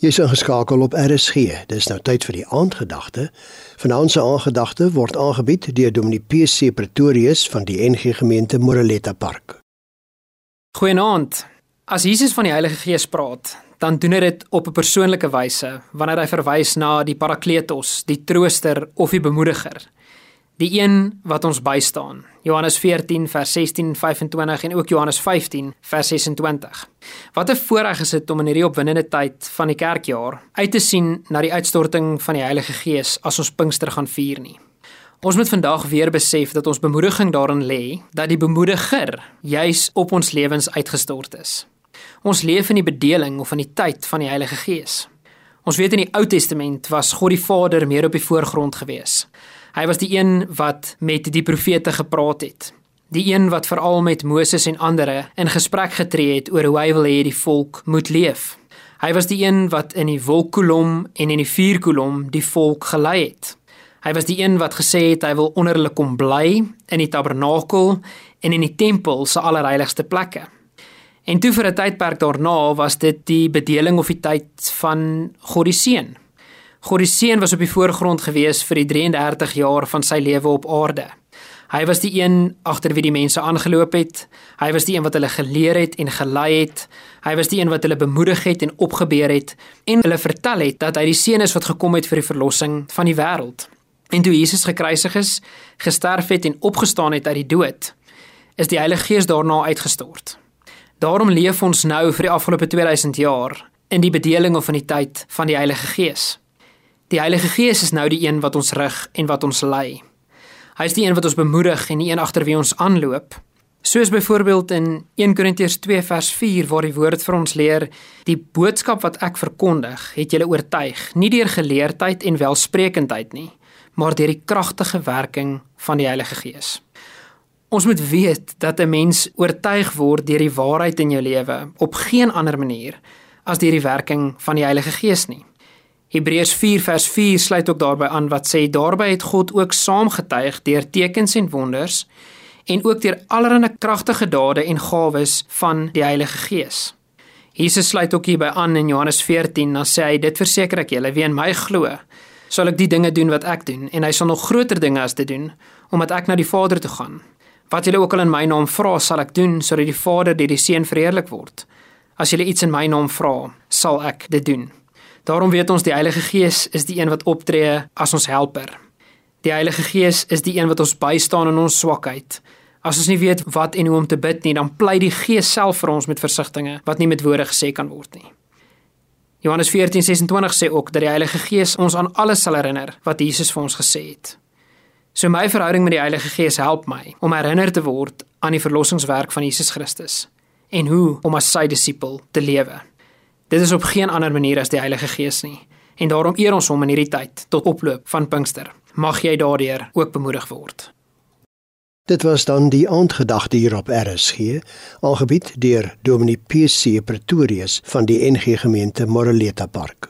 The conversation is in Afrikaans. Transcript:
Jy's ingeskakel op RSG. Dis nou tyd vir die aandgedagte. Vanaand se aandgedagte word aangebied deur Dominee PC Pretorius van die NG Gemeente Moreletta Park. Goeienaand. As Jesus van die Heilige Gees praat, dan doen hy dit op 'n persoonlike wyse wanneer hy verwys na die Parakletos, die trooster of die bemoediger die een wat ons bystaan. Johannes 14 vers 16 25 en ook Johannes 15 vers 26. Wat 'n voorreg is dit om in hierdie opwindende tyd van die kerkjaar uit te sien na die uitstorting van die Heilige Gees as ons Pinkster gaan vier nie. Ons moet vandag weer besef dat ons bemoediging daarin lê dat die bemoediger juis op ons lewens uitgestort is. Ons leef in die bedeling of in die tyd van die Heilige Gees. Ons weet in die Ou Testament was God die Vader meer op die voorgrond gewees. Hy was die een wat met die profete gepraat het. Die een wat veral met Moses en ander in gesprek getree het oor hoe hy wil hê die volk moet leef. Hy was die een wat in die wolkkolom en in die vuurkolom die volk gelei het. Hy was die een wat gesê het hy wil onder hulle kom bly in die tabernakel en in die tempel se allerheiligste plekke. En toe vir 'n tydperk daarna was dit die bedeling of die tyd van God die Seun. God die Seun was op die voorgrond gewees vir die 33 jaar van sy lewe op aarde. Hy was die een agter wie die mense aangeloop het. Hy was die een wat hulle geleer het en gelei het. Hy was die een wat hulle bemoedig het en opgebeur het en hulle vertel het dat hy die seun is wat gekom het vir die verlossing van die wêreld. En toe Jesus gekruisig is, gesterf het en opgestaan het uit die dood, is die Heilige Gees daarna uitgestort. Daarom leef ons nou vir die afgelope 2000 jaar in die bedeling of in die tyd van die Heilige Gees. Die Heilige Gees is nou die een wat ons rig en wat ons lei. Hy is die een wat ons bemoedig en die een agter wie ons aanloop. Soos byvoorbeeld in 1 Korintiërs 2 vers 4 waar die woord vir ons leer: "Die boodskap wat ek verkondig, het julle oortuig, nie deur geleerdheid en welsprekendheid nie, maar deur die kragtige werking van die Heilige Gees." Ons moet weet dat 'n mens oortuig word deur die waarheid in jou lewe op geen ander manier as deur die werking van die Heilige Gees nie. Hebreërs 4 vers 4 sluit ook daarbey aan wat sê daarby het God ook saamgetuig deur tekens en wonders en ook deur allerlei kragtige dade en gawes van die Heilige Gees. Jesus sluit ook hierby aan in Johannes 14 dan sê hy dit verseker ek julle wie in my glo sal ek die dinge doen wat ek doen en hy sal nog groter dinge as dit doen omdat ek na die Vader toe gaan. Wat julle ook al in my naam vra sal ek doen sodat die Vader deur die Seun verheerlik word. As julle iets in my naam vra, sal ek dit doen. Daarom weet ons die Heilige Gees is die een wat optree as ons helper. Die Heilige Gees is die een wat ons bystaan in ons swakheid. As ons nie weet wat en hoe om te bid nie, dan pleit die Gees self vir ons met versigtings wat nie met woorde gesê kan word nie. Johannes 14:26 sê ook dat die Heilige Gees ons aan alles sal herinner wat Jesus vir ons gesê het. So my verhouding met die Heilige Gees help my om herinner te word aan die verlossingswerk van Jesus Christus en hoe om as sy disipel te lewe. Dit is op geen ander manier as die Heilige Gees nie. En daarom eer ons hom in hierdie tyd tot oploop van Pinkster. Mag jy daardeur ook bemoedig word. Dit was dan die aandgedagte hier op RSG, aangebied deur Dominee PC Pretorius van die NG Gemeente Moreleta Park.